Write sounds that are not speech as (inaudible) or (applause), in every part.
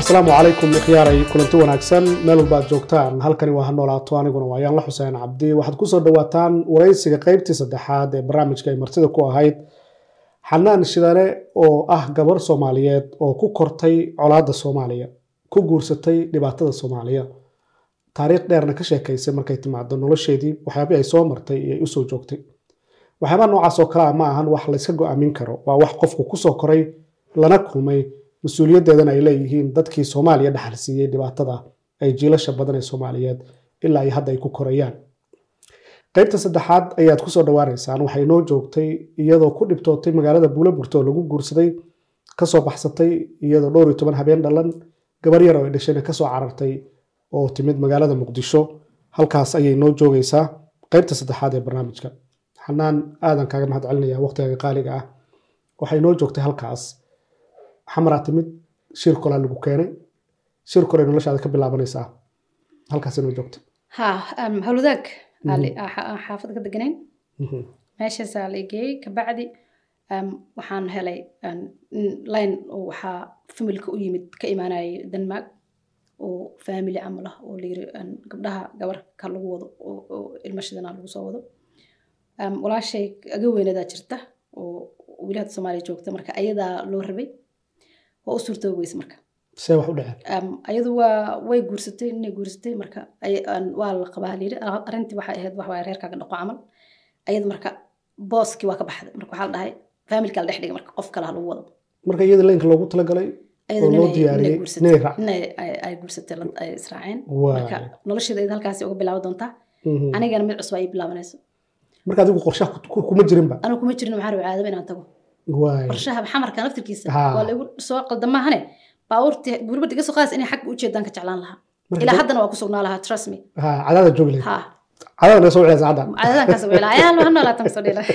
asalaamu calaykum ikhyaaray kulanti wanaagsan. Meel walba joogtaan. Halkani waa ha noolaato aniguna waa yaanla xuseen cabdi. Waxaad ku soo dhawaataan waraysiga qeybtii saddexaad ee barnaamijka ay martida ku ahayd. Xanaan shidane oo ah gabar soomaaliyeed oo ku kortay colaadda soomaaliya ku guursatay dhibaatada soomaaliya. Taariikh dheerna ka sheekaysay markay timaado nolosheedii waxyaabihii ay soo martay iyo ay u soo joogtay. Waxyaabaha noocaas oo kale ah ma ahan wax layska go'aamin karo. Waa wax qofku ku soo koray lana kulmay. Mas'uuliyaddeedana ay leeyihiin dadkii soomaaliya dhaxal siiyey dhibaatada ay jiilasha badan ee soomaaliyeed ilaa ay hadda ay ku korayaan. Qaybta saddexaad ayaad ku soo dhawaanaysaan waxay noo joogtay iyadoo ku dhibtootay magaalada buulaburta oo lagu guursaday ka soo baxsatay iyadoo dhowr iyo toban habeen dhalan gabar yar oo ay dhashayna ka soo carartay oo timid magaalada muqdisho halkaas ayay noo joogaysaa qaybta saddexaad ee barnaamijka. Xanaan aadan kaaga mahad celinaya waqtigaga qaaliga ah. Waxay noo joogtay halkaas. Xamaraa timid shir kolaa lagu keenay. Shir kolay noloshaada ka bilaabanaysaa. Halkaas inoo joogtay. Ha hawlwadaag xaafada ka deganayn meeshaasaa la geeyey kabacdi waxaan helay line oo waxaa familka u yimid ka imaanayay denmark oo family camal ah oo layiri gabdhaha gabarka lagu wado oo ilmashadana lagu soo wado. Walaashay aga weynadaa jirta oo weli hadda soomaaliya joogta marka ayadaa loo rabay? Waa u suurtoobi weyse marka. See wax u dhaceen ayadu waa way guursatay inay guursatay marka waa la qabaa layiri arrintii waxay ahayd wax waaya reerkaaga dhaqo camal. Ayadu marka booskii waa ka baxday marka waxaa la dhahay familka la dhex dhigay marka qof kale ha lagu wado. Marka iyada laynka loogu talagalay oo loo diyaariyey inay raac ay guursatay ay israaceen. Marka nolosheeda ayada halkaasi uga bilaaban doontaa anigana mid cusub ay bilaabanayso. Marka adigu qorshaha kuma jirinba anigu kuma jirin waxaan caadaba inaan tago. Qorshaha xamarka naftirkiisa Ha. waa lagu soo qaldamaahane baabuurtii gurba iga soo qaadaysa inay xagga u jeedaan ka jeclaan lahaa. Ilaa haddana waa ku sugnaa lahaa trust me. Cadaada joogi lahayd ha. Cadaada naga soo wiceysa cadda caadadan kaas wila ayaa loo ka soo dhila (laughs)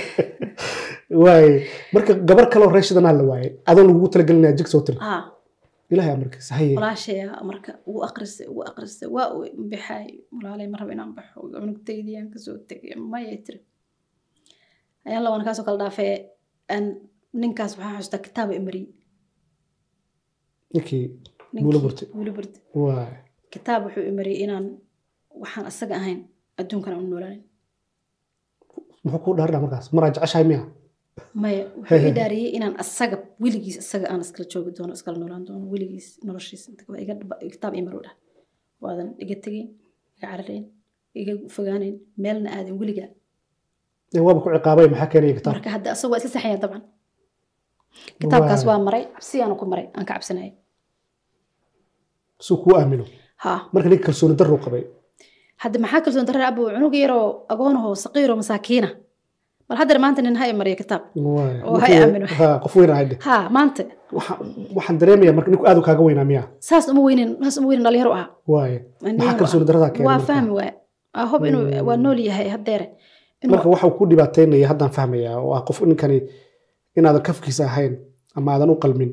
waay marka gabar kaloo reeshidanaa la waayay adoon lagugu talagelinaya jig soo tiri. Ha ilahay amarkiisa haye walaashaya marka ugu aqrisay ugu aqrisay waa uu bixay walaalay ma rabo inaan baxo cunugtaydii aan ka soo tegay maya tiri. Ayaan labana kaasoo kala dhaafee aan ninkaas waxaan xustaa kitaaba imariyey ninkii buulo burtay waay kitaab wuxuu imariyey inaan waxaan asaga ahayn adduunkan aan u noolaanin. Muxuu kuu dhaarina markaas? Maraa jeceshahay miya maya (laughs) wuxuu i dhaariyey inaan asaga weligiis asaga aan iskala joogi doono iskala noolaan doono weligiis dhaba- kitaab imar dhah waadan iga tegeyn iga cararayn iga fogaanayn meelna aadin weliga. Waaba ku ciqaabay maxaa keenaya kitaab? Marka hadda asaga waa isla saxaya dabcan. Kitaabkaas waa maray cabsi aan ku maray aan ka cabsanayay suu kuu aamino? Ha marka ninka kalsooni darruu qabay? Hadda maxaa kalsoon darar abo cunug yaroo agoonahoo saqiiroo masaakiina bal haddar maanta nin ha imariyo kitaab. Waay. Oo Ninkii- aamino. ha qof weyn ahayde ha maanta. Waxa- waxaan dareemaya marka ninku aad u kaaga weynaa miya saas uma weynin saas uma weynin dhalinyaro ahaa waay. Nin maxaa kalsooni ah. darradaa keenay waa fahmi waaya Ah, hob inuu Mm. waa nool yahay haddeere. Marka waxa uu ku dhibaataynaya haddaan fahmayaa oo ah qof ninkani inaadan kafkiisa ahayn ama aadan u qalmin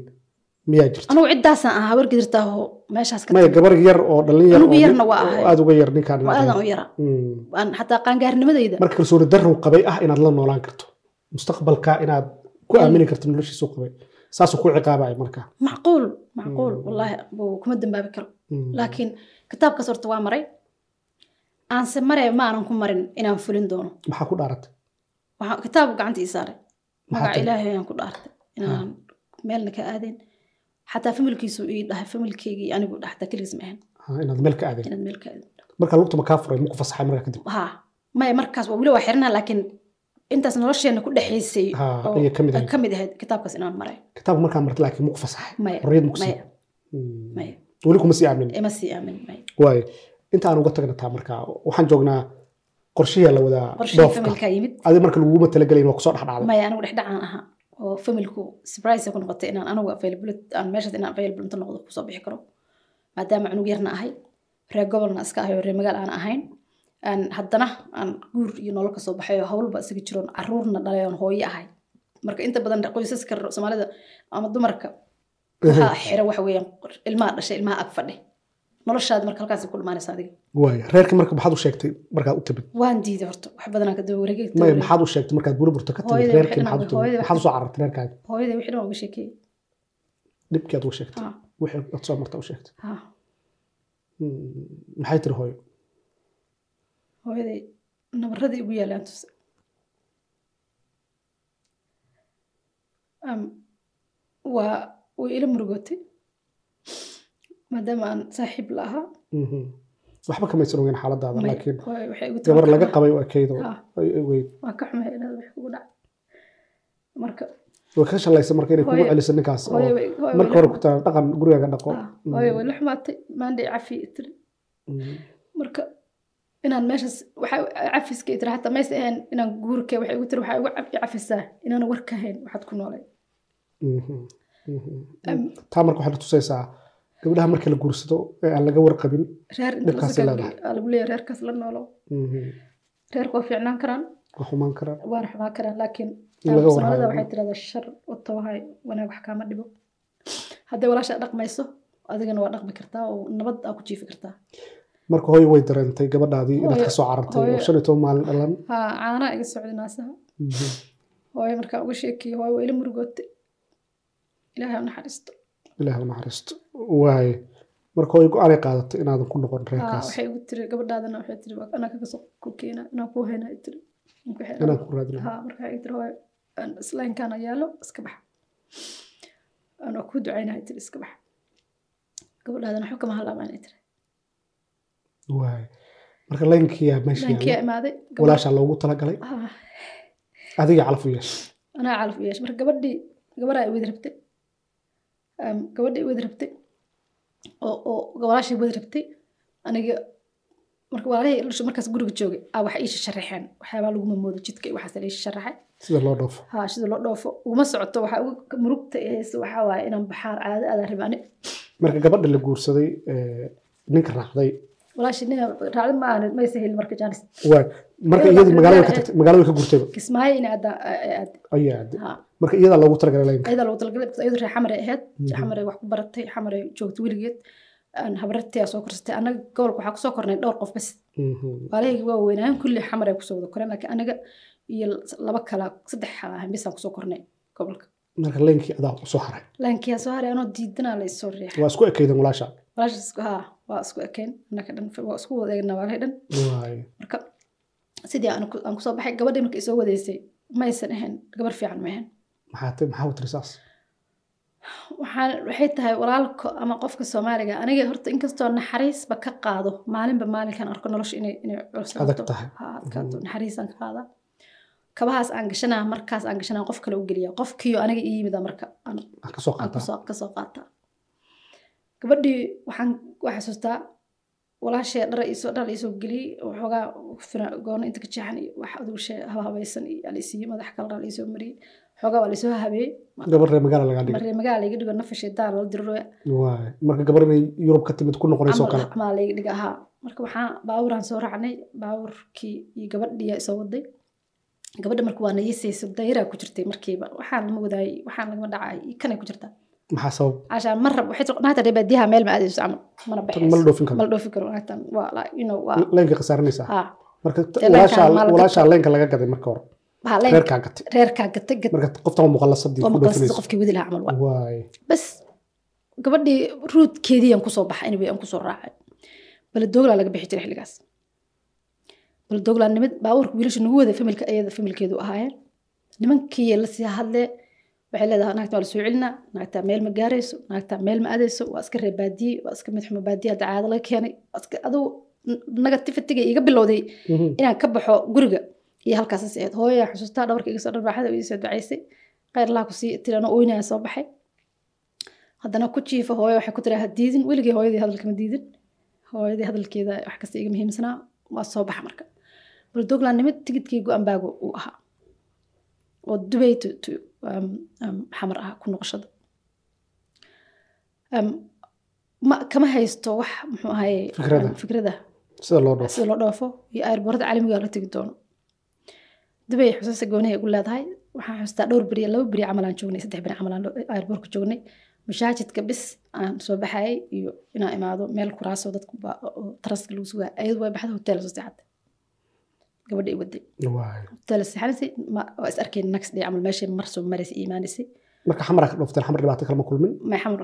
miyaa jirta? Anugu ciddaasaan ahaa habar gidirtaaho meeshaas maya gabar yar oo dhalin yar Anigu oo yarna nin- waa oo ahay. aad uga yar ninkaan waa inaad aadan u ahayn. yara. Mm. Aan xataa qaangaarnimadayda. Marka kalsooni darruu qabay ah inaad la noolaan karto. Mustaqbalka inaad ku aamini karto noloshiisu qabay. Saasuu ku ciqaabaya marka. Macquul macquul. Mm. wallaahi kuma dambaabi karo. Mm. laakiin kitaabkaas horta waa maray. Aanse mare ma aanan ku marin inaan fulin doono. Maxaa ku dhaaratay? Kitaab gacanta ii saaray. Magaca ilaahay ayaan ku dhaartay. Inaan meelna ka aadin xataa familkiisu ii dhahay familkeygii anigu xataa keligiis ma ahayn. Ha, inaad meel ka aadeen. inaad meel ka aadin marka lugta ma kaa furay maku fasaxay markaa kadib? Ha maya markaas weli waa xirnaa laakiin intaas nolosheena ku dhexaysay ka mid ahayd. kitaabkaas inaan maray. Kitaabka markaa martay laakiin maku fasaxay. Xorriyad maku maya weli kuma sii aamin ima sii aamin maya waayo inta aan uga tagna taa markaa waxaan joognaa qorshihii la wadaa dhoofka adi marka laguguma talagelayn waa ku soo dhexdhacday maya anigu dhexdhacaan ahaa oo familku surprise ku noqotay inaan anigu available aan meeshaas inaan available inta noqdo ku soo bixi karo. Maadaama cunug yarna ahay reer gobolna iska ahay oo reer magaal aan ahayn aan haddana aan guur iyo nolol ka soo baxay oo howlba isaga jiroon caruurna dhalay oon hooyo ahay. Marka inta badan qoysaska soomaalida ama dumarka (laughs) waxaa xira waxa weeyaan ilmaha dhashay ilmaha ag fadhi noloshaada marka halkaas ku dhumaanaysa adiga. Waaya reerka marka maxaad u sheegtay markaad u timid waan diiday horta wax badanaa ka daba wareegay. Maya maxaad u sheegtay markaad buliburta ka timid reerkii maxaad u timid? hooyadey maxaad u soo carartay reerkaaga hooyaday wixii dhan uga sheekeeyey. Dhibkii aad uga sheegtay? Ha wixii aad soo marta u sheegtay? Ha Hmm, maxay tiri hooyo? Hooyaday nabaradii igu yaalaan tuse Am, waa way ila murugootay maadaama aan saaxiib la ahaa Mhm. waxba kamaysan ogeyn xaaladaada laakiin gabar laga qabay oo ekeyd oo Ha. ay ay weyd waa ka xumay inaad wax kugu dhacay marka way ka shalaysa marka inay kugu celiso ninkaas marka hore ku dhaqan gurigaaga dhaqo. Ah, hooyo way la xumaatay maandhay cafi tiri Mhm. marka inaan meeshaas waxa cafiska tiri xataa maysa ahayn inaan guurka waxay igu tiri waxaa igu cafisaa inaan war ka hayn waxaad ku noolay. Mhm. Taa marka waxay tusaysaa gabdhaha marka la guursado ee aan laga warqabin Dhibkaas leedahay. reerkaas la noolo. Mhm. reerka waa fiicnaan karaan. Waa xumaan karaan. Waana xumaan karaan laakiin soomaalida waxay tirahdaa shar watawahay wanaag wax kaama dhibo. Hadday walaasha dhaqmayso adigana waa dhaqmi kartaa oo nabad aa ku jiifi kartaa. Marka hooyo way dareentay gabadhaadii inaad Hooyo- ka soo carartay oo shan iyo toban maalin dhalan. Ha caanaa iga socday naasaha. Mhm. hooyo markaan uga sheekiyey hooyo waa ila murugootay ilaahay ha u naxariisto ilaahi u naxariisto waaye marka hooyo go'aanay qaadatay inaadan ku noqon reerkaas waxay igu tiri gabadhaadana waxay tiri waa anaa kaga soo ku keena inaan kuu hayna ay tiri. Marka waxay inaan ku raadino ha marka waxay tiri hooyo aan islaankaana yaalo iska bax. Anaa kuu ducaynahay tiri iska bax. Gabadhaadana waxba kama halaabaan ay tiri. Waaye marka laynkiyaa meesha dhaankiyaa yaalla imaaday gabadh- walaashaa loogu talagalay? Adiga calaf u yeeshay anaa calaf u yeeshay marka gabadhii gabaraa i wadi rabtay I wadi rabtay walaashii wadi rabtay aniga marka walaalihii dhasho markaas guriga joogay aa waxa ii sharaxeen waxyaabaa laguma moodo jidka waxaas la sharaxay. Sida loo dhoofo. Ha sida loo dhoofo. Uguma socoto waxaa uga murugta haysa waxaa waaye inaan baxaar caado aadaan rabi ani marka gabadha la guursaday ee, ninka raacday. Walaashii nina raacdi ma aanin maysa helin marka jaanis. Marka baa magaalada ka tagtay magaalada ka gurtayba kismaayo ina aadaan aad ayaa aaday ha marka iyadaa loogu talagalay laynka ayada lagu talagalay because ayadu reer xamaray ahayd wax ku baratay xamaray joogtay weligeed aan habarartii aa soo korsatay. Annaga gobolka waxaa ku soo kornay dhowr qof bas Mhm. waalahayga waa weynaayen kulli xamaray ku soo wada koreen laakiin aniga iyo laba kala saddex hambisaan ku soo kornay gobolka. Marka laynkii adaa u soo haray. Laankiyaa soo haray anoo diidanaa la isoo riixay. Waa isku ekaydan walaasha? Walaashaas ha waa isku ekeen annaka dhan waa isku wada eegnaa waalahay dhan. Waay marka sidii aan ku- aan ku soo baxay gabadhii marka isoo wadeysay maysan ahayn gabar fiican ma ahayn maxaa ti- maxaa watiri saas waxaan waxay tahay walaalka ama qofka soomaaliga aniga horta inkastoo naxariisba ka qaado maalinba maalinkan arko nolosha inay inay cuslaato Adag tahay. ha adkaato naxariisaan ka qaadaa kabahaas aan gashanaa markaas aan gashanaa qof kale u geliya qofkiyo aniga ii yimida marka aan ka soo qaataa. gabadhii waxaan waa xasuustaa walaashee dhara iisoo dhar iisoo geliyey waxoogaa goono inta ka jeexan iyo wax adugu shee habaysan iyo alisiiyo madax kale iisoo mariyey xoogaa waa laisoo habeeyey gabar reer magaala lagaa maree magaala iga dhigo nafashe daal la dirroya waay marka gabar inay yurub ka timid ku noqonayso kale. Camal layga dhiga ahaa. Marka waxaa baabuuraan soo raacnay baabuurkii iyo gabadhiyaa isoo waday. Gabadha marka waa nayisayso dayiraa ku jirtay markiiba. Waxaan lama wadaayay waxaan lagama dhacay kanay ku jirtaa. Maxaa sabab? Cashaan ma rab waxay baadiyaha meel ma aadayso camal mana baxayso? dhoofin karo. Ma la dhoofi karo naagtan waa you know waa khasaaranaysaa marka walaashaa laynka laga gaday marka hore reerkaa gatay. reerkaa gatay gat marka qoftan waa muqallasadii oo ku maqlasada dhoofinaysa qofkii wadi lahaa camal waa waay. Bas gabadhii ruudkeedii aan ku soo baxay anyway aan ku soo raacay. Baladoglaa laga bixi jiray xilligaas. Baladoglaa nimid baabuurka wiilasha nagu wada familka ayada familkeedu ahaayeen. Nimankii la sii hadlee waxay leedahay naagta waa la soo celinaa naagtaa meel ma gaarayso naagtaa meel ma aadayso waa iska reer baadiye waa iska mid xumo baadiye hadda caado laga keenay aduu negativitiga iga bilowday Mhm. inaan ka baxo guriga iyo halkaas ahayd hooyaa xusuustaa dhabarka iga soo dharbaaxada oo iisoo ducaysay khayr laha ku sii tirano oynaya soo baxay. Haddana ku jiifa hooyo waxay ku tiraa ha diidin. Weligay hooyadii hadalka ma diidin. Hooyadii hadalkeeda wax kasta iga muhiimsanaa waa soo baxa marka. Buldogland nimid tigidkii go-an baago uu ahaa. Oo dubay um, um, xamar ah ku noqoshada. Um, ma kama haysto wax muxuu ahaye Fikrada. sida loo dhoofo iyo airboorada caalamiga la tegi doono dubay xusuusta goonihay igu leedahay waxaan xustaa dhowr beri laba beri camalaan joognay saddex beri camalaan airboortka joognay mashaajidka bis aan soo baxayay iyo inaan imaado meel kuraaso dadku taraska lagu sugaa ayadu way baxda hotel soo seexatay gabadha i waday hotel seexanaysay waa is arkeen next day camal meeshay mar soo maraysay iimaanaysay marka xamara ka dhoofteen xamar dhibaato kalama kulmin may xamar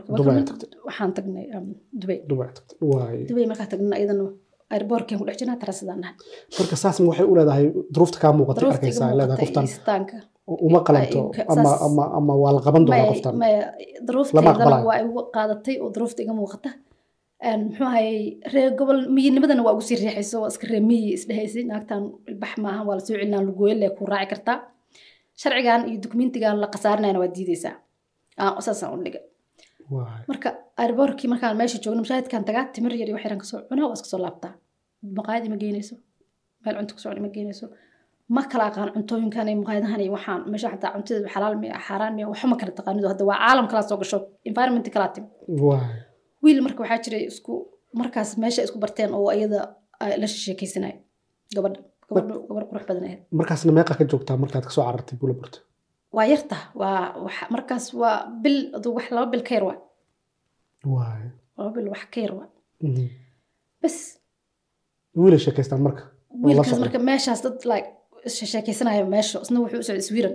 waxaan tagnay dubay dubay markaa tagnay iyadana airbortkeen ku dhex jirnaa tarasadaan nahay. Marka saasna waxay u leedahay duruufta kaa muuqatay daruufta iga arkaysaa ay leedahay muuqatay qoftan. istaanka. Uma qalanto Ay, ama saas- ama ama waa la qaban doonaa maya qoftan? maya Lama daruufteedana aqbalayo. waa igu qaadatay oo daruufta iga muuqata. Een, muxuu ahayey reer gobol miyinimadana waa ugu sii riixayso waa iska reer miyi isdhehaysay naagtan ilbax maaha waa la soo celinaa lugooyo lee ku raaci kartaa. Sharcigan iyo dukumentigan la khasaarinayana waa diideysaa Aan- saasaan u dhigay waay marka airbortkii markaan meesha joogno mashaahidkan tagaa timir yar iyo wax yaran ka soo cunaa waa iska soo laabtaa maqaayad ima geynayso meel cunto ka soo ima geynayso ma kala aqaan cuntooyinkan iyo maqaayadahan iyo waxaan meesha xataa cuntadeedu xalaal miya xaaraan miya waxba ma kala taqaanido hadda waa caalam kalaa soo gasho environment kalaa tim waay wiil marka waxaa jiray isku markaas meesha isku barteen oo iyada la sheekeysanay gabadha gabar qurux badan ahayd markaasna meeqa ka joogtaa markaad ka soo carartay buulaburta waa yarta waa wax- markaas waa bil aduu wax laba bil ka yar waa laba bil wax ka yar waa bas wiilay sheekaystaan marka? Wiilkaas marka meeshaas dad like sheekeysanaya meesha isna wuxuu u socday swiran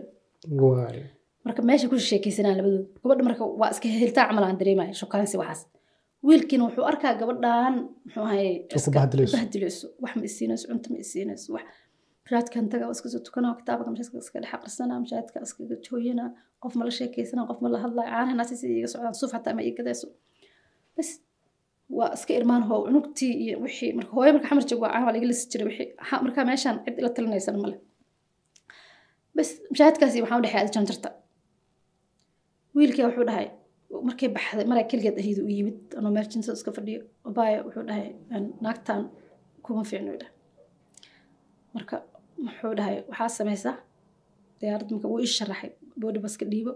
marka meesha ku sheekeysanaya labadooda gabadha marka waa iska helitaan camal aan dareemaya shokaansi waxaas. Wiilkiina wuxuu arkaa gabadhan muxuu ahaye bahdilayso. wax ma isiinayso cunto ma isiinayso wax. Mashaadkan taga iska soo tukanaa kitaabka mashaadka iska dhex aqrisanaa mashaadka iskaga jooyinaa qof ma la sheekeysanaa qof ma la hadlaya caanahan asi sidii iga socdaan suuf xataa ma ii gadayso. Bas waa iska irmaan hoo cunugtii iyo wixii marka hooyo marka xamar joog waa caan waa laga lisi jiray wixii. Markaa meeshaan cid ila talinaysana male. Bas mashaahidkaasi waxaan u dhexay janjarta. Wiilkii wuxuu dhahay markay baxday maray keligeed ahiidu u yimid anoo meel jinsada iska fadhiyo abaya wuxuu dhahay "Een, naagtan kuma fiicno dhahay marka wuxuu dhahay waxaa samaysaa diyaarad marka wuu ii boodi baska dhiibo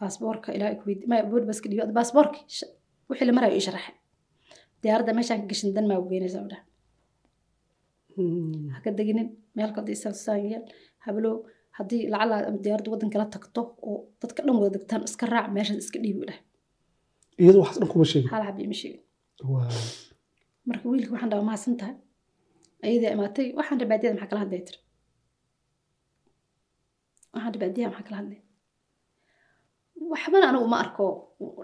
baasboorka ilaa ku weydi maya boodi baska dhiibo baasboorki wixii la marayo ii diyaaradda meeshaan ka gashin dan maa geynaysaa u dhahay. Mhm. ha ka deginin meel kale isaan yeel hablow haddii lacala diyaaradda waddan kala tagto oo dadka dhan wada degtaan iska raac meeshaas iska dhiibi u dhahay. Iyadu waxaas dhan kuma sheegin. Hal xab ima sheegin. Marka wiilka waxaan dhahaa mahadsan tahay? Ayadaa imaatay waxaan dhaha baadiyada maxaa kala hadlay tiri waxaan dhaha baadiyaha maxaa kala hadlay waxbana anigu uma arko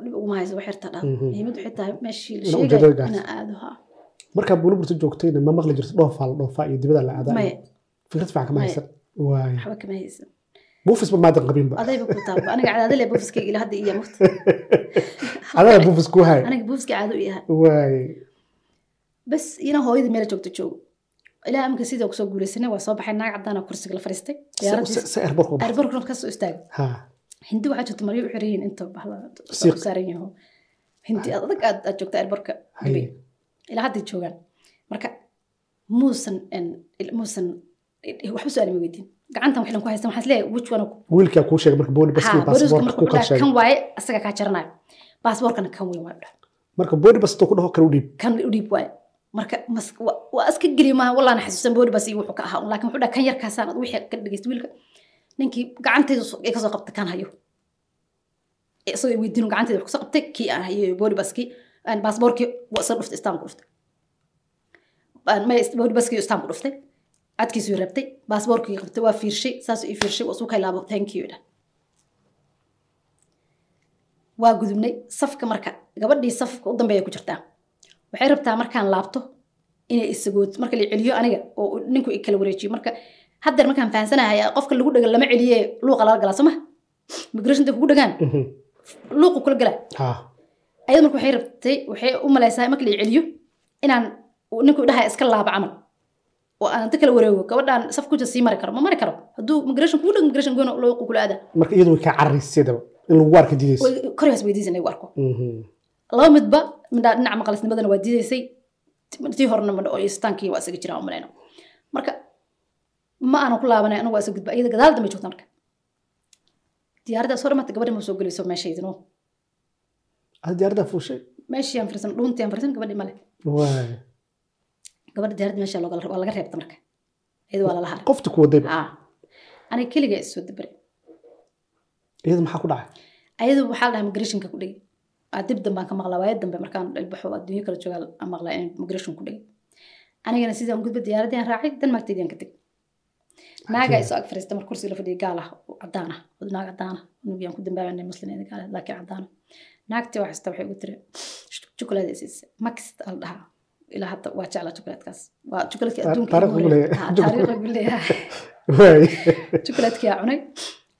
dhib uguma hayso wax yarta dhaa Mhm. muhiimad waxay tahay meeshii la sheegay inaa aado ha markaa buulaburta joogtayna ma maqli jirta dhoofaa la dhoofaa iyo dibada la aadaa. Maya fikrad fiican kama haysan. Waay waxba kama haysan. Buufisba maadan qabinba adayba ku taaba aniga cadaadale buufiskayga ilaa hadda iya mugta adaa buufis ku hay. Aniga buufiska caado i yahay waay bas ina hooyadii meel joogta joogo. Ilaa amka sidoo ku soo guulaysanay waa soo baxay naag caddaana kursiga la fariistay airborkna ka soo istaagay hindi waxaa jirta maryo u xiran yihiin inta bahla saaran yaho. Hindi adag aad aad joogta airborka Haye. dubay ilaa hadday joogaan. Marka muusan muusan waxba su'aal ma weydiin. Gacantan waxlan ku haystan waxaan is leeyahay which one wiilkaa kuu sheegay marka booli baskii ku kala sheegay kan waaye asaga kaa jaranayo. Baasboorkana kan weyn waayo dhahay marka booli bas intuu ku dhaho kale u dhiib. Kan u dhiib waaye. Marka waa iska geliyo maaha wallaana xasuusan boodi bas iyo wuxuu ka ahaa laakiin wuxuu dhaha kan yarkaasaan wixii ka dhegeysta wiilka ninkii gacantayda ay ka soo qabtay kan hayo. Isagoo weydiinu gacantayda wax ka soo qabtay kii aan hayo boodi baskii baasboorkii isa dhuftay istaamku dhuftay. May boodi baskii istaamku dhuftay. Cadkiisuu rabtay baasboorkii qabtay waa fiirshay saasuu ii fiirshay waa ka ilaabo thank you dha waa gudubnay safka marka gabadhii safka u dambeeya ku jirtaa. Waxay rabtaa markaan laabto inay isagood marka la celiyo aniga oo ninku i kala wareejiyo. Marka haddeer markaan fahansanahay qofka lagu dhaga lama celiye luuqa lala galaa soo ma? Migration kugu dhagaan. Mhm. luuqu kula galaa ha. Ayada marka waxay rabtay waxay u malaysaa marka la celiyo inaan uu ninku dhahay iska laabo camal. Oo aan inta kala wareego gabadhaan saf ku jirta sii mari karo ma mari karo? Hadduu migration kugu dhago migration goona luuqu kula aadaa marka iyadu way kaa cararaysidaba in lagu arka didaysa way koryaas weydiisan igu arko Mhm. laba midba midhaa dhinaca maqalisnimadana waa diidaysay. Tii horena oo istaankii waa isaga jiraan umalayna marka ma aanan ku laabanay anigu waa isa gudba iyada gadaal dambe joogta marka diyaaradda soo dhammaata gabadhi ma soo gelayso meeshaydino ada diyaaradaa fuushay meeshii aan fariisan dhuuntii aan fariisan gabadhi male gabadha diyaaradda meesha waa laga reebta marka iyada waa lala haray qofti ku wadayba aniga keliga is soo dabaray iyada maxaa ku dhacay ayadu waxaa la migrationka ku dhigi dib dambaan ka maqlaa waaya dambe markaan ilbaxo adduunyo kala joogaa maqlaa in migration ku dhigay anigana sidaan gudba diyaaraddii aan raacay denmarkteedii aan ka tegay naagaa isoo ag fariista mar kursiga la fadhiya gaal ah oo cadaan ah naag cadaan ah ku dambaabanay muslimeeda gaal laakiin cadaan naagtii waa xista waxay ugu tiri jukuleed isiisa max al dhahaa ilaa hadda waa jeclaa jukuleedkaas waa jukuleedkii adduunka taariikh ugu leeyahay. Ha, taariikh ugu leeyahay waay jukuleedkii aa cunay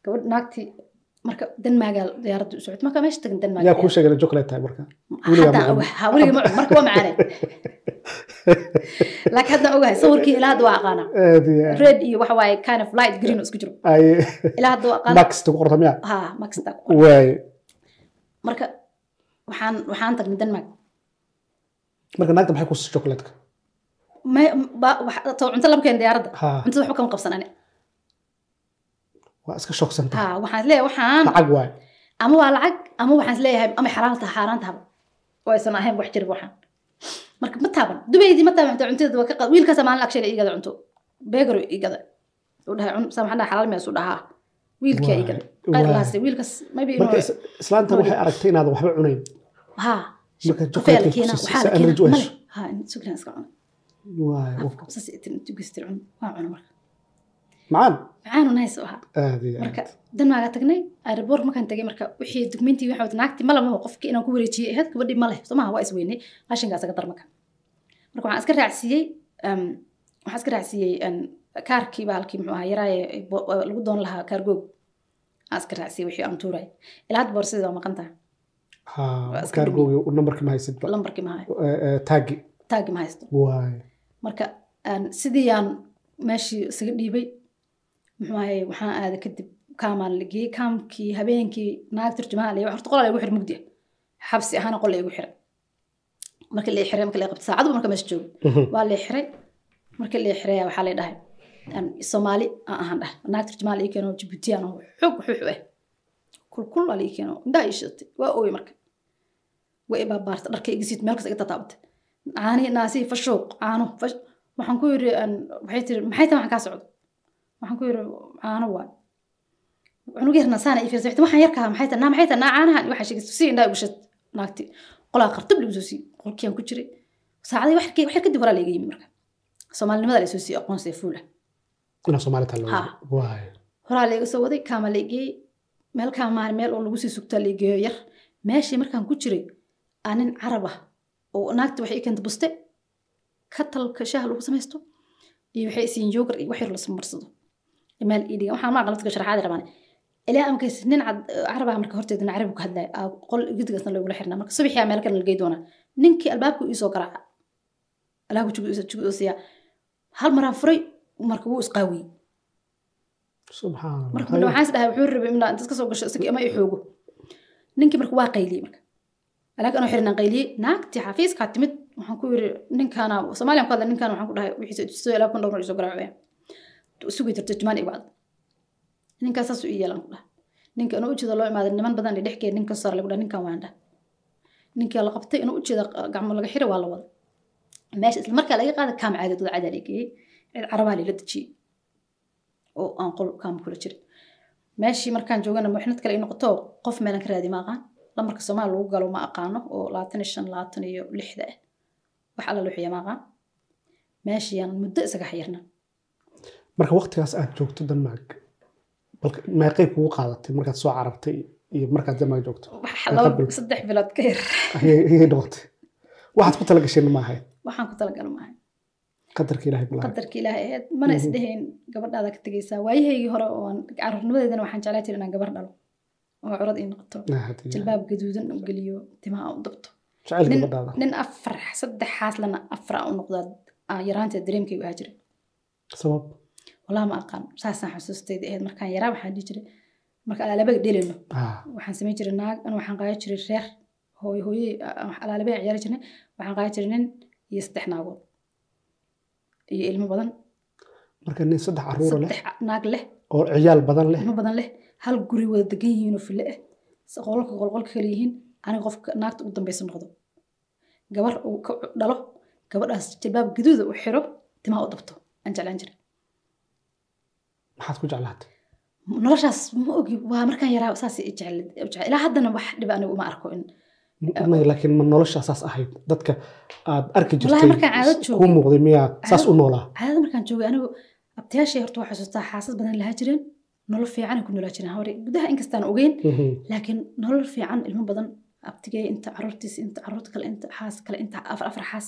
gabadh naagtii marka denmaagaa diyaaradda u socotay marka meesha tagan denmaag yaa kuu sheegay chocolate tahay marka. Ma ha weliga ma cun marka waa macaanay (laughs) laakiin haddaan ogahay sawirkii ilaa hadda waa aad. red iyo waxa waaye kind of light green oo isku jiro. Ilaa hadda waa aqaanaa. Max ku qorta miya ha maxta ku qoran. waay marka waxaan waxaan tagnay denmark marka naagta maxay ku siisay wax- too cunto lama keen diyaaradda cuntada waxba kama qabsan ani waa iska shogsanta ha waxaan is leeyahay waxaan lacag waay ama waa lacag ama waxaan is leeyahay ama xalaal taha xaaraan tahaba oo aysan ahayn wax jirba waxaan marka ma taaban dubaydii ma taaban cuntadeeda waa ka qad wiilkaasa maalin agshay igada cunto beegaro igada uu dhahay cun xalaal meesu dhahaa wiilkaa igada lahaste wiilkaas maybe marka inuu is- islaantan waxay aragtay inaadan waxba cunayn ha la cun waa marka macaan macaanu nice u ahaa marka aad. danaaga tagnay aeroboort markaan tagay marka wixii dugmentii waxa wata naagti malamaho qofki inaan ku wareejiyey ahayd gabadhii male somaha waa isweynay qashinkaas aga dar marka marka waxaan iska raacsiiyey waxaan iska raacsiiyey kaarkii baalkii muxuu ahaa yaraaye bo- lagu doon lahaa kaargoog aan iska raacsiiyey wixii aan tuuray. Ilaa boorsadii waa maqan tahay. Ha waa iska kaargoogi nambarkii ma haysid lambarkii ma hayo taagi taagi ma haysto. Waay marka aan sidii aan meeshii isaga dhiibay muxuu ahaye waxaan aaday kadib kaamaan la geeyey kaamkii habeenkii naag turjumaan la horta qolaa lagu xiray mugdi xabsi ahaana qol laygu xiray. Marka la xiray marka la qabtay saacadu marka meesha joogo waa la xiray. Marka la xiray waxaa la dhahay aan soomaali aan ahaan dhahay naag turjumaan la ii keeno jibuutiyaan oo xoog xuux ah. Kulkul la ii keeno indhaha ii shidatay waa ooyey marka. Waa i dharka iga meel kasta iga tataabatay caani naasi fashooq caano waxaan ku yiri aan- waxay tiri maxay tahay waxaan kaa socdo waxaan ku yiri caano waay. Cunug yarna saana ii fiirsay waxaan yarkaa maxay tahay naa maxay tahay naa caanahan waxaa sheegay si indhaa igu shad naagti qolaa qartab lagu soo siiyey qolkiyaan ku jiray. Saacadii wax yar- wax yar kadib horaa layga yimi marka soomaalinimada la soo siiyey aqoonsiga fuula. Inaa soomaali taa Ha. waay horaa layga soo waday kaama la geeyey meel kaamaan meel oo lagu sii sugtaa la geeyo yar. Meeshii markaan ku jiray aa nin carab ah oo naagta waxay keenta buste katalka shaaha lagu samaysto iyo waxay isiin yoogar iyo wax yar la soo marsado meel ii dhigan waxaan maa qalabtka sharaxaadi rabaan. Ilaa amkays nin cad carab ah marka horteedana carabi ku hadlaya aa qol gidigaasna loogula xirnaa. Marka subaxii meel kale lagey doonaa. Ninkii albaabka iisoo garaaca alaagu jugu siiyaa hal maraan furay marka wuu isqaawiyey marka waxaan is dhahay wuxuu rabay inaa intaas ka soo gasho isagii ama i xoogo. Ninkii marka waa qayliyey marka. Alaaga anoo xirinaan qayliyey naagtii xafiiskaa timid waxaan ku yiri ninkaana soomaaliyan ku hadla ninkaan waxaan ku dhahay wixiisa soo ilaa kun dhowr isoo garaacaya sugay jirta jumaan igu cad ninkaas saas u ii yeelan ku dhahay ninka inuu ujeeda loo imaaday niman badan ay dhexgeed ninka sare lagu dhahay ninkan waan ninkii la qabtay inuu ujeeda gacmo laga xiray waa la wada. Meesha isla markaa laga qaaday kaam caadad wada cadaa la geeyey cid carabaha layla dejiyey oo aan qol kaam kula jirin. Meeshii markaan joogana muxnad kale ay noqoto qof meelan ka raadi ma aqaan lamarka soomaali lagu galo ma aqaano oo labaatan iyo shan labaatan iyo lixda. Ah wax alla luxiya ma aqaan meeshiyaan muddo isaga xayirna marka waqtigaas aad joogto denmark meeqay kugu qaadatay markaad soo carabtay iyo markaad denmark joogto? Saddex bilood ka yar. Ayay noqotay. Waxaad ku talagasheen ma ahayd waxaan ku talagal maahay qadarka ilaahay qadarka ilaahay ahayd mana Mhm. isdhehayn gabadhaada ka tegaysaa waayahaygii hore oo aan carruurnimadeedana waxaan jeclaa jira inaan gabar dhalo. Oo curad ii noqoto. Jilbaab gaduudan u geliyo timaha u dabto nin afar saddex xaaslana afar u noqdaa aan yaraanteed dareemkaygu ahaa jiray. Sabab walaa ma aqaan. Saasaan xusuustayda ahayd markaan yaraa waxaan dhihi jiray marka alaalabaga dhelayno ah. Waxaan samayn jiray naag an waxaan qaadan jiray reer. Hooy hooye alaalabaga ciyaari jirnay waxaan qaadan jiray nin iyo saddex naagood. Iyo ilmo badan. Marka nin saddex caruura leh? Naag leh. Oo ciyaal badan leh? Ilmo badan leh. Hal guri wada degan yihiin oo fille ah qololka qolqolka kale yihiin aniga qofka naagta ugu dambeysa noqdo. Gabar uu ka dhalo. Gabadhaas jilbaab gaduuda u xiro timaha u dabto aan jeclaan jiray maxaad ku jeclaatay? Noloshaas ma ogi waa markaan yaraa saas ilaa haddana wax dhib aniga uma arko in laakiin ma nolosha saas ahayd? Dadka aad arki jirtay markaan caado muuqday miyaa saas u noolaa? caadada markaan joogay anigu abtayaashay horta waa xasuustaa xaasas badan lahaa jireen nolol fiican ay ku noolaa jireen. Hore gudaha inkastaan ogeyn Mhm. laakiin nolol fiican ilmo badan abtigay inta caruurtiis inta carruurta kale inta xaas kale inta afar afar xaas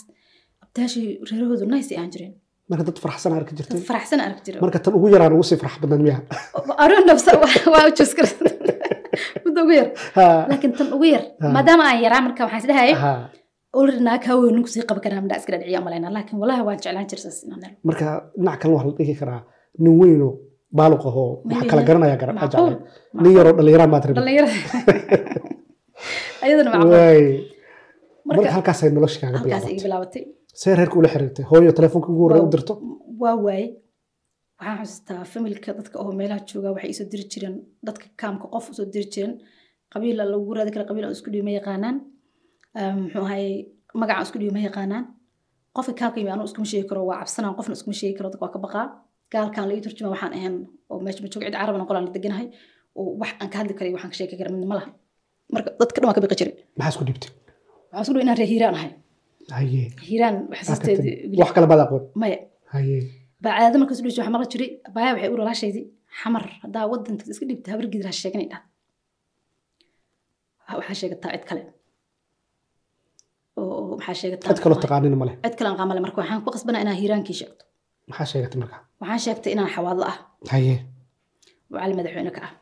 abtayaashay reerahoodu nice ay ahaan jireen marka dad faraxsan arki jirtay faraxsan arag jira marka tan ugu yaraan ugu sii farax badan miyaa arun nafsa waa u muddo ugu yar laakiin tan ugu yar maadaama aan yaraa marka waxaan naa kaa weyn ninku sii qaban karaa midhaa malaynaa laakiin waan jeclaan marka dhinac kale waxaa la dhigi karaa nin weynoo baaluq ahoo waxa kala garanaya nin yaroo dhallinyaraan baad rabi dhalinyarada ayadana macquul waay marka marka halkaasay nolosha kaaga bilaabatay see reerka ula xiriirtay? Hooyo telefoonka ugu horreya u dirto? Waa waaye waxaan xasuustaa familka dadka oo meelaha jooga waxay isoo diri jireen dadka kaamka qof u soo diri jireen. Qabiil lagu raadi kara qabiil aan isku dhiyo ma yaqaanaan. Um, muxuu ahaye magacaan isku dhiyo ma yaqaanaan. Qofka kaamka yimi anuu iskuma sheegi karo waa cabsanaan qofna iskuma sheegi karo dadka waa ka baqaa. Gaalkaan la ii turjuma waxaan ahayn oo meesha ma joogo cid carabana qolaan la deganahay. Oo wax aan ka hadli karay waxaan ka sheeki kara midna ma laha. Marka dadka dhan waa ka biqi jiray. Maxaa isku dhibtay? Waxaan isku dhiyo inaan reer hiiraan ahay bacaadada markaas dhis waxaa maqli jiray baaya waxay u walaashaydii xamar haddaa wadanka iska dhibta habar gidir ha sheeganay dhah waxaa sheegataa cid kale. Maxaa sheegataa cid kaloo taqaanina male cid kale aan qaamale marka waxaan ku qasbanaa inaan hiiraankii sheegto. Maxaa sheegatay marka? Waxaan sheegtay inaan xawaadlo ah. Haye. Oo cali madaxweyne ka ah.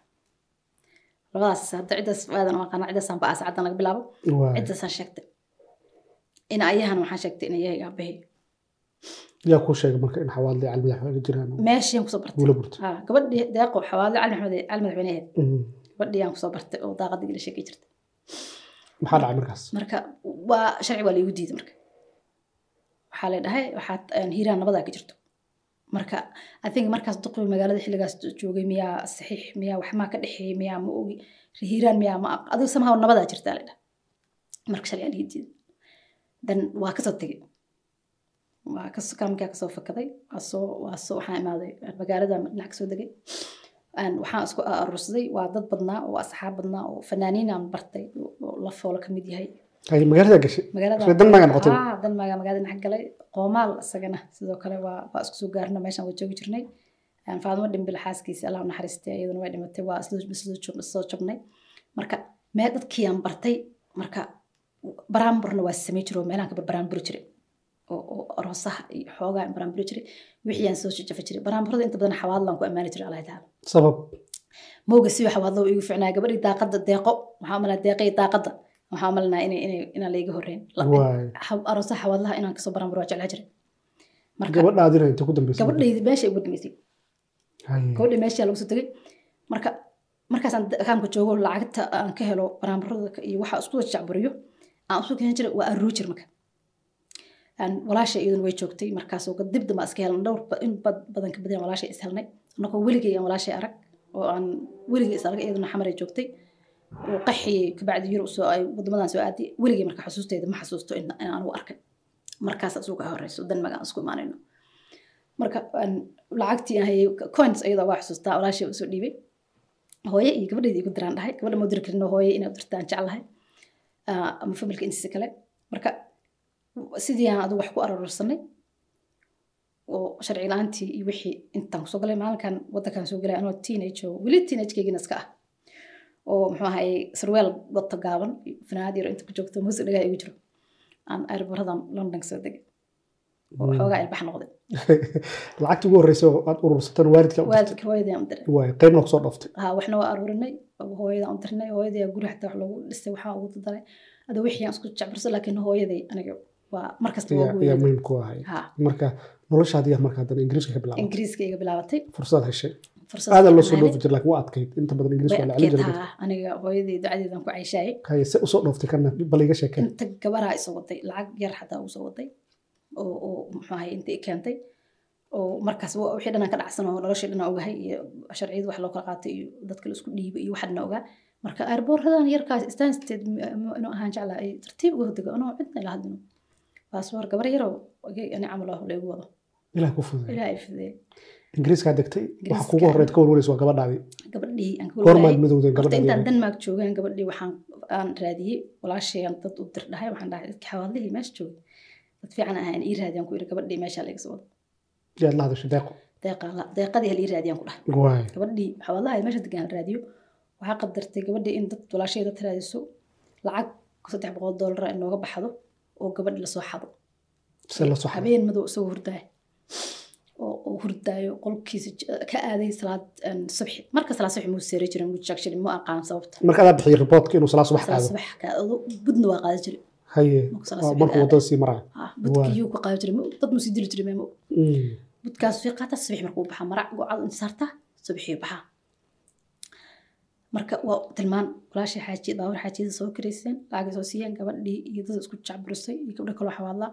Labadaas hadda ciddaas aqaana ciddaasaan laga bilaabo. Ciddaasaan sheegtay in ayahan waxaan sheegtay in ayahay aabahey yaa kuu sheegay marka in xawaadle cali madaxweyne jiraan? Oo meeshiyan ku soo bartay. Ha, gabadhii deeqo xawaadlo cali maxamed cali madaxweyne ahayd. Mhm. gabadhii aan ku soo bartay oo daaqadii la sheegi jirtay. Maxaa dhacay markaas? Marka waa sharci waa laigu diiday marka. Waxaa la dhahay waxaad hiiraan nabadaa ka jirto. Marka i think markaas duqbi magaalada xilligaas joogay miyaa saxiix miyaa wax maa ka dhexeeyey miyaa ma ogi hiiraan miyaa ma adigu somehow nabadaa jirtaa la dhahay. Marka sharci aa laigu diiday dan waa ka soo kas- kaamkaa ka soo fakaday. Imaaday magaalada dhinac ka soo degay. Waxaan isku aruursaday. Waa dad badnaa oo asxaab badnaa oo fanaaniin aan bartay oo oo la foolo ka mid yahay. Magaalada gashay? Noqotay? Magaalada dhex galay. Qoomaal isagana. Sidoo kale waa isku soo gaarna meeshaan waa joogi jirnay. Een, faadimo dhimbil xaaskiisa allah u naxariistay. Iyaduna way dhimatay. Waa isla jabnay marka mee dadkii aan bartay? Marka baraamburna waa samey jiray oo meelahan ka oo oo aroosaha iyo xoogaa aan baraamburi jiray. Wixii aan soo jajafa jiray. Baraamburada inta badan xawaadlaan ku ammaani jiray allah taala sabab? Mooga si waxa wadlo igu ficnaa gabadhii daaqada deeqo. Waxaa umalaa deeqay daaqada waxaa umalanaa inaan La- ha- aroosaha xawadlaha inaan ka soo baran baro waa jeclaa jiray. Gabadhaydi meesha ugu dambeysay. Gabadhii meesha lagu soo tegay. Marka markaasaan kaamka joogo lacagta aan ka helo baraambarada iyo waxa isku jacburiyo iyaduna way joogtay markaasoo dib iska helnay dhowr in bad- badan walaashay is anagoo weligay aan walaashay arag oo aan weligay is arag iyaduna xamaray joogtay. Oo qaxiyey kabacdi yurub soo ay wadamadan soo aaday weligay marka xusuusteyda ma xasuusto in arkay. Markaas asugu horeyso denmark aan isku imaanayno. Marka lacagtii aan hayay coins iyadoo waa xusuustaa walaashay u soo dhiibay. Hooye iyo gabadheydii igu diraan dhahay gabadha ma diri hooye inay dirta aan jeclahay. Ah, ama familka intiisa kale. Marka sidii aan adigu wax ku ararursanay oo sharci la'aantii iyo wixii intaan ku soo galay maalinkan wadankan soo galay anoo teenage oo weli teenagekeygina iska ah. Oo muxuu ahaye sarweel wata gaaban fanaanad yar inta ku joogto muusig dhagaa igu jiro. Aan aerbaradan london soo degay oo xoogaa ilbax noqday lacagtii ugu horreysay oo aad urursataan waalidka aan u diray waay qaybna ku soo dhooftay ha waxna waa aruurinay hooyadaan u dirnay hooyadii guri xataa wax loogu dhistay waxaa ugu daray ada wixii aan isku jecbarso laakiin hooyaday aniga waa markasta waa ugu muhiim ku ahay ha marka noloshaadii marka haddana ingiriiska ka bilaabay ingiriiska iga bilaabatay fursad heshay fursad aadan loo soo fiican dhoofi jir laakiin waa adkayd inta badan ingiriis way waa la celin adkeed jiray ha aniga hooyadii ducadeedan ku cayshaayay haye se u soo dhooftay kana bal iga sheekeen inta gabaraa isoo waday lacag yar xataa soo waday oo oo muxuu ahay inta i keentay oo markaas wixii dhanaan ka dhacsan oo noloshii dhanaa ogahay iyo sharciyada wax loo kala qaatay iyo dadka la isku dhiibay iyo waxa dhanaa ogaa marka airboorradan yarkaas stanstead inuu ahaan jeclaa ay tartiib uga hodego anoo cidna ila hadlino. Baasboor gabar yaroo ani camal ah laygu wado. Ilaah ku fududay ilaahay fidee ingiriiskaa degtay? Waxa kugu horreyd ka warwareysa waa gabadhaadii gabadhii horta intaan gabadhaadii denmark joogaan gabadhii waxaan aan raadiyey walaashayaan dad u dir dhahay waxaan dhahay dadka xawaalihii meesha joogay dad fiican ahaan ii raadiyaan ku yidhi gabadhii meesha laga soo wado. Yaad la hadashay deeqo? Deeqa- deeqadii hal ii raadiyaan ku dhahay. Gabadhii xawaalaha meesha degaan raadiyo. Waxaa qadartay gabadhii in dad walaashay dad raadiso lacag saddex boqol doolara inooga baxdo oo gabadhi la soo xado. Habeen madow isagoo oo oo hurdaayo qolkiisa ka aaday salaad subxi marka salaad subxi muu seeri jirin muu jaag jirin muu aqaan sababta. Marka adaa bixiyay riboortka inuu salaad subax kaado budna waa qaadan jiray subax markuu waddada sii maraayo Ah, budka Waay. iyuu ku qaadan jiray ma- dad muu sii dili jiray meemo budkaas way qaataa subax markuu baxaa marac gocad inta saartaa subaxii baxaa. Marka waa tilmaan walaashii xaaji baawar xaajiyada soo karayseen lacagay soo siiyeen gabadhii iyo dad isku jacburisay iyo gabdho kaloo xawaadla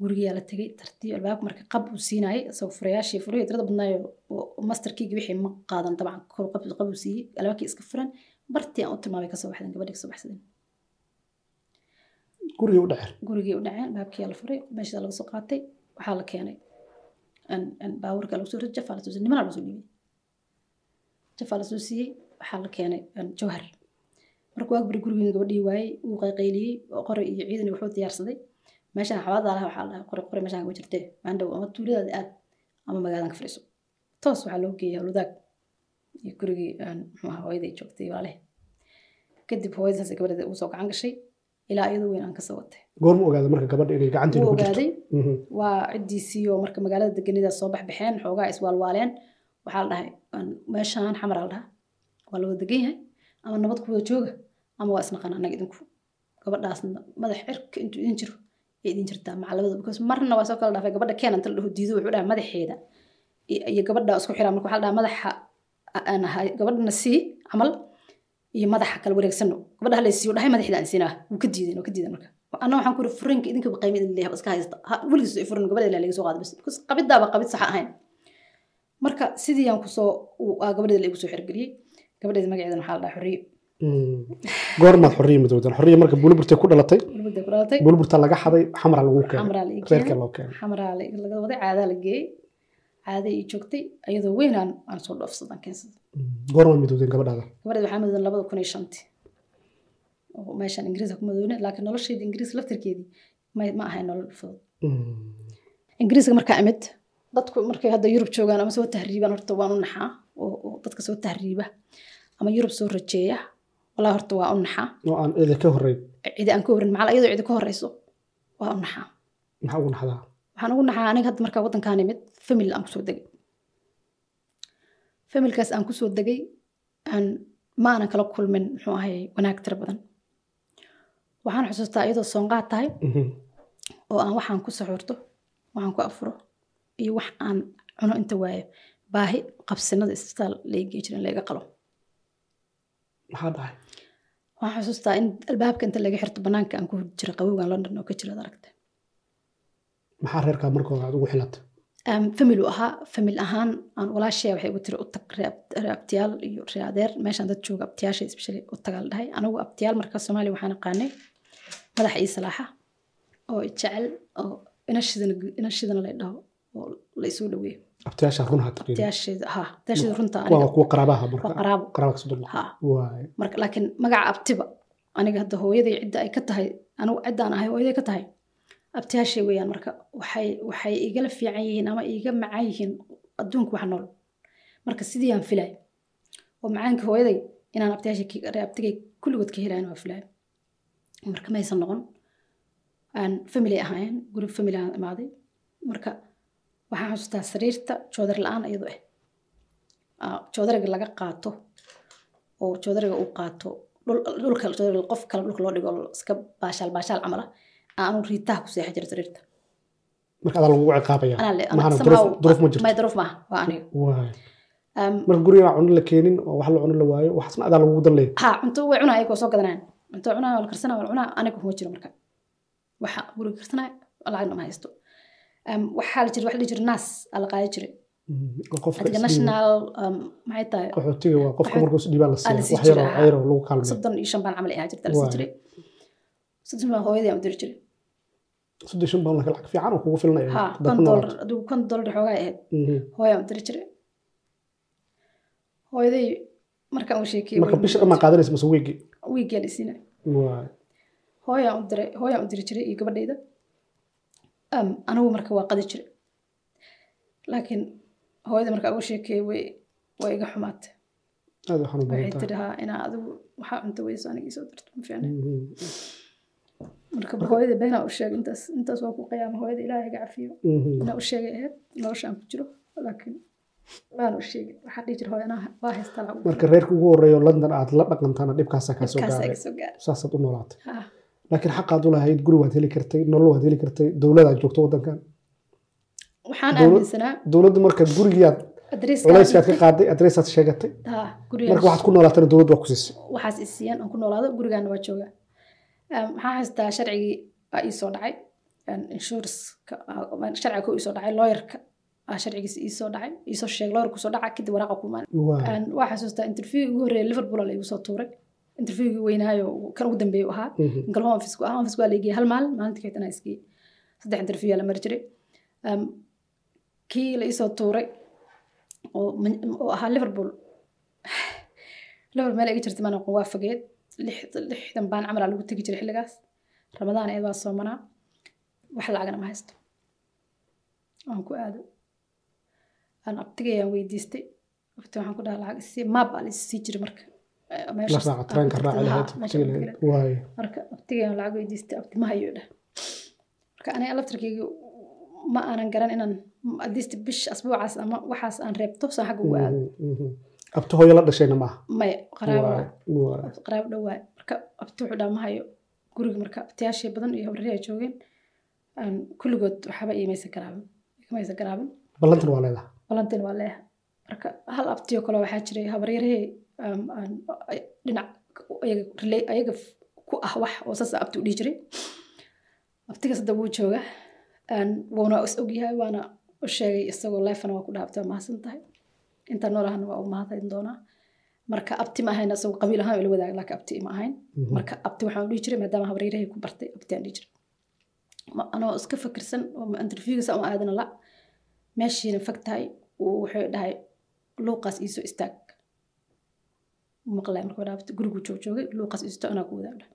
gurigaa la tegay tartiib albaabka marka qab uu siinaayay isagoo furayaashii furaya tirada badnaayo oo masterkiigi wixii ma qaadan dabcan kor qab qab uu siiyey albaabkii iska furan. Bartii aan u tilmaamay ka soo baxdeen gabadhii ka soo baxsadeen gurigii u dhaceen gurigii u dhaceen baabkii la furay meesha laga soo qaatay waxaa la keenay. Baabuurka lagu soo rid jafaa la soo siiyey nimanaa la soo dhiibay. Jafaa la soo siiyey waxaa la keenay jawhar. Markuu agbari gurigiina gabadhii waayey wuu qayqayliyey oo iyo ciidan iyo wuxuu diyaarsaday. Meeshaan xawaada laha waxaa la dhahay qori qori meeshaan kama jirtee. Maandhow ama tuuladaada aad ama magaaladan ka fadhiiso. Toos waxaa loo geeyay hawladaag iyo gurigii muxuu ahaa hooyaday joogtay walaalehe kadib hooyadaas gabadheeda uu soo gacan gashay ilaa iyadoo weyn aan ka soo watay. Goorma ogaaday marka gabadha inay wuu ku jirto. Mhm. waa ciddiisii oo marka magaalada deganidaas soo baxbaxeen xoogaa iswaalwaaleen. Waxaa la dhahay "Aan- meeshaan xamara la dhaha waa la wada degan yahay. Ama nabad ku wada jooga ama waa isnaqan annaga idinku. Gabadhaasna madax cirka intuu idin jiro ay idin jirtaa macalabada because marna waa soo kala dhaafay gabadha keen inta la dhaho diido wuxuu dhahay madaxeeda. Iyo gabadha isku xiraa marka waxaa la dhahaa madaxa gabadhana sii camal iyo madaxa kala wareegsano. Gabadha hala siiyo dhahay madaxda aan siinaa. Wuu ka diiday oo ka diiday marka. Anna waxaan ku iri furinka idinka qiimo idin leeyahay iska haysta. Ha, weligiis ay furin gabadha ilaa laga soo qaaday bas because qabidaaba qabid sax ahayn. Marka sidii aan ku soo uu- aa gabadheeda laigu soo xirgeliyey gabadheeda magaceedana waxaa la dhahaa xorriye. Mm. goormaad xorriye midowdeen xorriye marka buliburtay ku dhalatay. Buliburta laga xaday xamra lagu keenay. Reerka loo keenay. Xamraa la- laga waday caadaa la geeyey caaday ii joogtay iyadoo weyn aan soo gabadheeda waxaa mudan labada kun iyo shantii oo meeshaan ingiriiska ku madoone laakiin nolosheeda ingiriis laftirkeedii ma ahayn nolol fudud ingiriiska markaa imid dadku markay hadda yurub joogaan ama soo tahriibaan horta waan u naxaa oo dadka soo tahriiba ama yurub soo rajeeya walaa horta waa u naxaa oo aan cida ka horreyn cidi aan ka horin macala iyadoo cidi ka horeyso waa u naxaa maxaa ugu naxdaa waxaan ugu naxaa aniga hadda markaa waddankaan imid famil aan ku soo degay. Familkaas aan ku soo degay aan ma aanan kala kulmin muxuu ahay wanaag tiro badan. Waxaan xusuustaa iyadoo soonqaad tahay Mhm. oo aan waxaan ku saxuurto waxaan ku afuro iyo wax aan cuno inta waayo. Baahi qabsinada isbitaal laigey jirin layga qalo. Maxaa dhacay waxaan xusuustaa in albaabka inta laga xirto banaanka aan ku hurdi jiray qabowgan london oo ka jira ad aragta maxaa reerkaa markooda aad ugu xilatay famil ahaa famil ahaan aan walaashaya waxay ugu tiri u tag abtiyaal iyo ree adeer meeshaan dad jooga abtiyaasha especially u tagaa la dhahay. Anigu abtiyaal markaa soomaaliya waxaan aqaanay madax ii salaaxa oo jecel oo inashidana la dhaho oo la dhaweeyo abtiyaasha run ha taqiin abtiyaasheeda ha abtiyaasheeda runta waa kuwa qaraabaha marka. Waa qaraabo. Qaraaba ka soo dhan ha. Waay marka laakiin magaca abtiba aniga hadda hooyaday cidda ay ka tahay anigu ciddaan ahay hooyaday ka tahay abtiyaashay weeyaan marka waxay waxay igala fiican yihiin ama iga macaan yihiin adduunka wax nool. Marka sidii aan filay oo macaanka hooyaday inaan abtiyaashay abtigay kulligood ka helayn waa filay. Marka maysan noqon aan family ahaayeen guri family aan imaaday. Marka waxaan xasuustaa sariirta joodar la'aan iyadoo ah joodariga laga qaato oo joodariga uu qaato dhulka joodariga qof kale dhulka loo dhigo iska baashaal baashaal camala aanu riitaha ku seexan jira sariirta marka adaa lagugu ciqaabaya anaa le mahana somehow duruuf ma jirto duruuf maaha waa aniga waay marka guriga cuno la keenin oo wax la cuno la waayo waxaasna adaa lagugu dan leeyahay ha cunto way cunaa ayagoo soo gadanayaan cunto cunaa waa la karsanaa waa la cunaa aniga kuma jiro marka waxa guriga karsanaa lacagna ma haysto waxaa la jira waxa la dhihi jira naas aa la qaadi jiray oo qofka adiga isdhiiba. national maxay tahay qaxootiga waa qofka Qaxoot- markuu isdhiibaa la aa la siiya sii wax yaroo jiraa. cayro lagu kaalmeeyo soddon iyo shan baan camal ahaa jirta la sii Waay. jiray soddon baan hooyadii aan u diri jiray soddon baan lacag fiican kugu filanaya ha haddaad kon ku dollar noolaato. adigu kon dollar xoogaa ahayd hooyaan diri jiray hooyaday markaan u sheekiyey marka bisha dhammaa qaadanaysa mase weegi wiigaan isiina waay hooyaan u diray hooyaan u diri jiray iyo gabadhayda Am, anigu marka waa qadi jiray laakiin hooyada markaa ugu sheekeeyey way way iga xumaatay waxay tahay tidhi haa inaa adigu waxaa cunto weyso aniga isoo dirto ma fiicna Mhm. Marka hooyada beenaa u sheegay intaas intaas waa ku qiyaama hooyada ilaahay iga cafiyo. Mhm. inaa u sheegay ahayd noloshaan ku jiro laakiin waan u sheegay. Waxaa dhihi jira hooyo anaa waa haystaa marka reerka ugu horeeyo london aad la dhaqantaana dhibkaasaa kaa soo kaasa gaaray saasaad u noolaatay. Laakiin xaqaad u lahayd guri waad heli kartay nolol waad heli kartay dowladaad joogto wadankan waxaan aaminsanaa dowladdu marka gurigiyaad adreeska culayskaad ka qaaday adreesaad sheegatay. Marka waxaad ku noolaatana dowladdu waa ku siisay waxaas isiiyaan aan ku noolaado gurigaana waa joogaa Em, waxaan haystaa sharcigii aa ii soo dhacay inshuranska sharciga ku ii soo dhacay looyarka aa sharcigiisa ii soo dhacay ii soo sheegay looyarku soo dhaca kadib waraaqa ku imaan. Waay waa xasuustaa interview ugu horreeya liverpool laigu soo tuuray. Interviewgii weynaayo kan ugu dambeeya ahaa. Mhm. home office ah office waa laigeyay hal maalin maalintii kaytana iskii saddex interview la mari jiray. Kii la isoo tuuray oo ahaa liverpool. (sighs) Liverpool meel iga jirtay maana waa fogeed lix- lixdan baan camal lagu tegi jiray xilligaas ramadaan eed waa soomanaa wax lacagna ma haysto waan ku aado aan abtigayaan weydiistay abti waxaan ku dhaha lacag isii maab aa la isii jiray marka aan aan marka abtigayaan lacag weydiistay abti ma hayo dhah marka aniga laftarkeyga ma aanan garan inaan adiista bish asbuucaas ama waxaas aan reebto saan xagga ugu aado Abti hooyo la dhashayna maaha. Maya qaraabo waay. dhawaay marka abti wuxuu dhaa ma hayo guriga marka abtiyaashii badan iyo habrari ay joogeen aan kulligood waxba iimaysa garaabin imaysa garaabin ballantan waa leedahay. Balantin waa leeyahay. Marka hal abtiyo kale waxaa jiray habaryarahey um, dhinac ayaga ku ah wax oo saas abti u dhihi jiray. Abtigaas hadda wuu jooga Aan- wuuna is ogyahay waana u sheegay isagoo leefana waa ku dhaabtay waa mahadsan tahay inta noolahana waa u mahadin doonaa. Marka abti ma ahayn isagoo qabiil ahaan ila wadaag laakiin abti ma ahayn. Mhm. marka abti waxaan u dhihi jiray maadaama habaryarahey ku bartay abti aan dhihi jiray. Anoo iska fakirsan oo interviewgasa uma aadana la. Meeshiina fag tahay uu wuxuu dhahay luuqaas iisoo istaag. Maqlay marka wadhaabta gurigu joog joogay luuqaas iisto anaa ku wadaagdha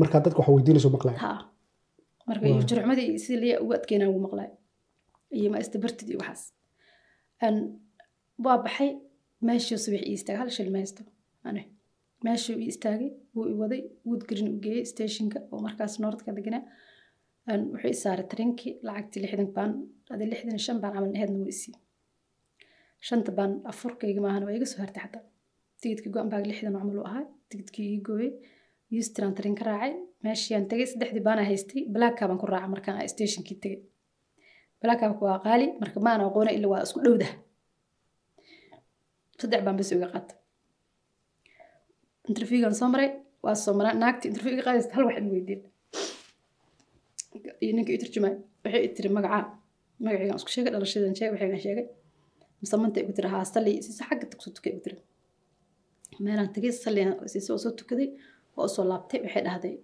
markaa dadka waxa weydiinayso maqlaya ha marka iyo jurxmadii si liya ugu adkeynaa ugu maqlay. Iyo ma istabartid iyo waxaas waa baxay? Meeshuu subax ii istaagay? Hal shil ma haysto. Ane meeshuu ii istaagay? Wuu i waday. Woodgreen u geeyey stationka oo markaas noordka deganaa. Wuxuu i saaray tarinkii lacagtii lixdan baan adi lixdan shan baan camal aheedna wuu isii shanta baan afurkayga maahan waa iga soo hartay xataa. Tigidka go-an lixdan camal u ahaa. Tigidkii ii gooyey eustran tarin ka raacay. Meeshiaan tegay saddexdii baana haystay. Blackka baan ku raacay markaan aan stationkii tegay blackka waa qaali. Marka ma aan aqoona ila waa isku dhowdah saddex baan bas uga qaatay interviewgan soo maray waa soo maraa naagti interview iga qaadaysa hal wax in weydiin iyo ninka turjumay waxay i tiri magacaa isku sheegay dhalashadan sheegay waxaygan sheegay musamanta igu tiri haa salli siisa xagga tagso tukay igu tiri meelaan tegay salliyan siisa oo soo tukaday waa u soo laabtay waxay dhahday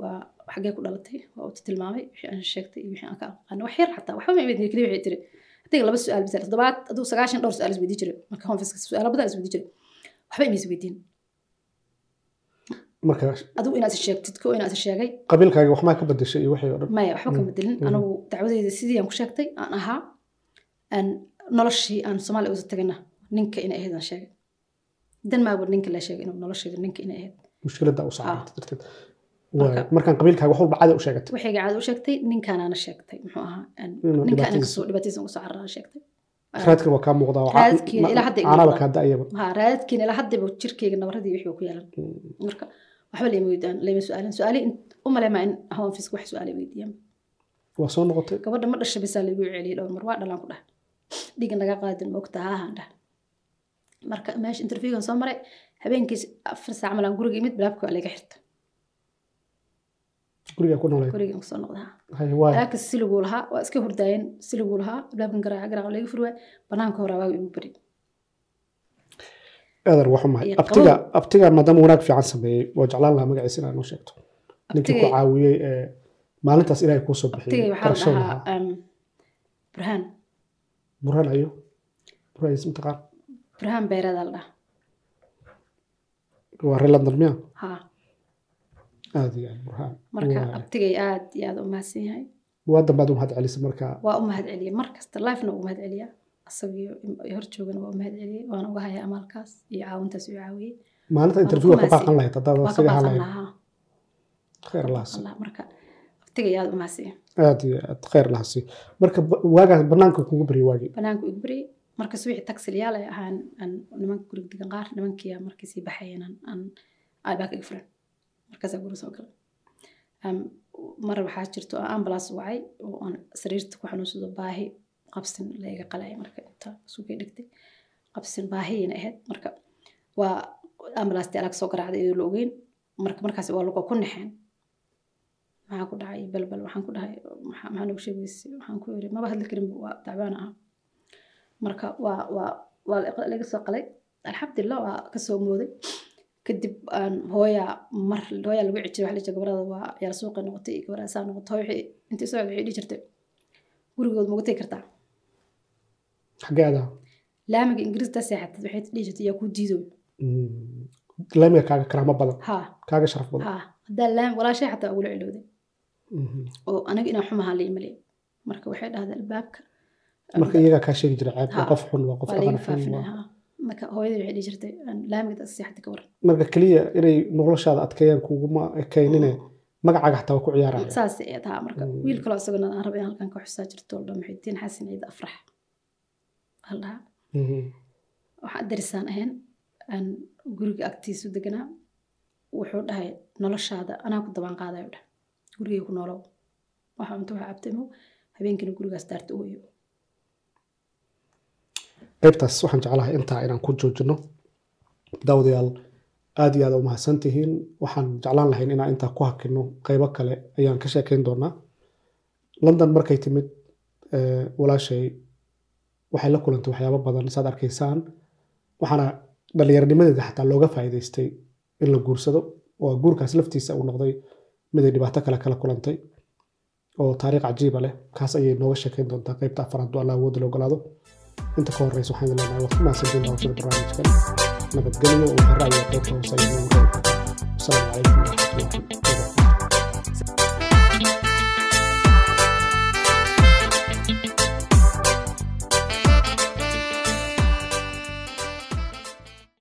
waa xaggee ku dhalatay waa uti tilmaamay wixii aan sheegtay iyo wixii aan ka aqaano wax yar xataa waxba ma imidin keliya waxay tiri adiga laba su'aal bisa toddobaad aduu sagaashan dhowr su'aal isweydii jiray marka honfiska su'aalo badan isweydii jiray waxba ima isweydiin. Adigu inaad sheegtid ko inaad sheegay. qabiilkaaga waxmaa ka bedeshay iyo wixii oo dhan maya waxba kama dilin Mhm. anigu dacwadeyda sidii aan ku sheegtay aan ahaa aan noloshii aan soomaaliya usa tagana ninka inay ahayd aan sheegay. Dan maaba ninka la sheegay inuu nolosheeda ninka inay ahayd mushkiladda u Marka- Waay. Markaan qabiilkaaga wax walba caadi u sheegatay waxay gacaada u sheegtay ninkaanaana sheegtay muxuu ahaa aan- Inuu ninka aniga dhibaatadiisa- ugu soo cararaan sheegtay. Raadkan waa kaa muuqdaa oo Raadkiina ilaa kaa da'ayaba ha haddaba jirkeyga nabaradii wixii ku yeelan. Marka waxba layma weydaan layma su'aalin su'aali u maleemaa in hoonfisk wax su'aali weydiiyaan waa soo noqotay. Gabadha ma dhasha bisaa lagu celiyay dhowr mar waa dhalaan ku dhah dhigan laga qaadin moogta haahan dhah marka meesha interviewgan soo maray habeenkiis afar saac malaan guriga imid bilaabka waa laga xirta gurigaa ku noolay. Gurigan ku soo noqdaa laakiin siliguu lahaa waa iska hurdaayeen siliguu lahaa bilaabkan garaaca garaaca laga furi waay banaanka hore waaga igu bari. Aadar waxu mahay. Abtiga abtiga maadaama wanaag fiican sameeyey. Waa jeclaan lahaa magaciisa inaad noo sheegto. Ninkii ku caawiyey ee maalintaas ilaahay kuu soo bixiyey. Lahaa burhaan burhaan ayo. Burhaan is mataqaan burhaan beereeda la dhahaa waa reer london miya ha aada iyo aad burhaan marka abtigay aad iyo aad u mahadsan yahay waa dambaad u mahad celisa marka. Waa u mahad celiya mar kasta lifena u mahad celiya asagii hor joogana waa u mahad celiyey waana uga hayaa amaalkaas iyo caawintaas uu caawiyey. Maalinta interview ka baaqan lahayd haddaad waa ka siga ahaan baaqan lahayd khayr ka lahasi marka abtigay aad u iyo khayr lahasi marka waagaas banaanka kugu baryay waagii. Banaanku igu baryay markas wixii tagsiliyaal ay ahaan aan nimanka guriga degan qaar nimankiia markii sii baxayeen aan aan albaabka iga furan markaasaa guri soo galay mar waxaa jirto ambulance wacay oo aan sariirta ku xanuunsado baahi qabsin la iga qalay marka inta sugay dhigtay. Qabsin baahiyayna ahayd. Marka waa ambulance alaag soo garaacday iyadoo la ogeyn. Marka markaas waa lagu ku naxeen maxaa ku dhacay? Balbal waxaan ku dhahay maxaa nagu sheegaysay waxaan ku yiri maba hadli karin waa tacbaan aha marka waa waa waa la- laga soo qalay. Alxamdulilah waa ka soo mooday kadib hooya mar hooya lagu cijiray waxa la jira gabarada waa ciyaar suuqa noqotay iyo gabarada saa noqotay hooyo waxay intii soo waxay dhihi jirtay. Gurigood magu tegi kartaa? Xaggee adaa laamiga ingiriista seexatad waxay dhihi jirtay yaa kuu diidoy laamiga kaaga karaamo badan? Ha kaaga sharaf badan? Ha haddaa laami walaashay xataa ugula cilowday Mhm. oo aniga inaan xumahaa la imalay. Marka waxay dhahday albaabka. Marka iyagaa kaa sheegi jira ceeb waa Ha. qof xun waa qof waa dhaqan xun waa- marka hooyadii waxay dhihi jirtay aan laamiga dadka seexatay ka waran. Marka keliya inay noloshaada adkeeyaan kuguma ekaynine magacaaga xataa waa ku ciyaaraya. Saas ay tahaa marka Mm. wiil kaloo isaguna aan rabay in halkan ka xusaa jirto dhan muxidiin xasan ciid afrax. Hal dhahaa Mhm. waxaan darisaan ahayn aan guriga agtiisu deganaa wuxuu dhahay noloshaada anaa ku dabaan qaadayo dheh gurigay ku noolow. Waxa cunto waxa cabtamo habeenkina gurigaas daarta ooyo qaybtaas waxaan jeclahay intaa inaan ku joojino daawadayaal aad iyo aad u mahadsan tihiin waxaan jeclaan lahayn inaan intaa ku hakino qaybo kale ayaan ka sheekeyn doonaa. London markay timid walaashay waxay la kulantay waxyaabo badan saad arkaysaan. Waxaana dhallinyaranimadeeda xataa looga faa'iidaystay in la guursado. Oo guurkaas laftiisa uu noqday mid dhibaato kale kala kulantay oo taariikh cajiiba leh. Kaas ayay nooga sheekeyn doontaa qaybta afaraad hadduu allah awoodda la ogolaado inta ka horeysa waxaan idin leenahay waad ku mahadsantiin daawashada barnaamijkan nabadgelyo oo harra ayaa qaybta hoose reebi asalaamu calaykum waraxmatullahi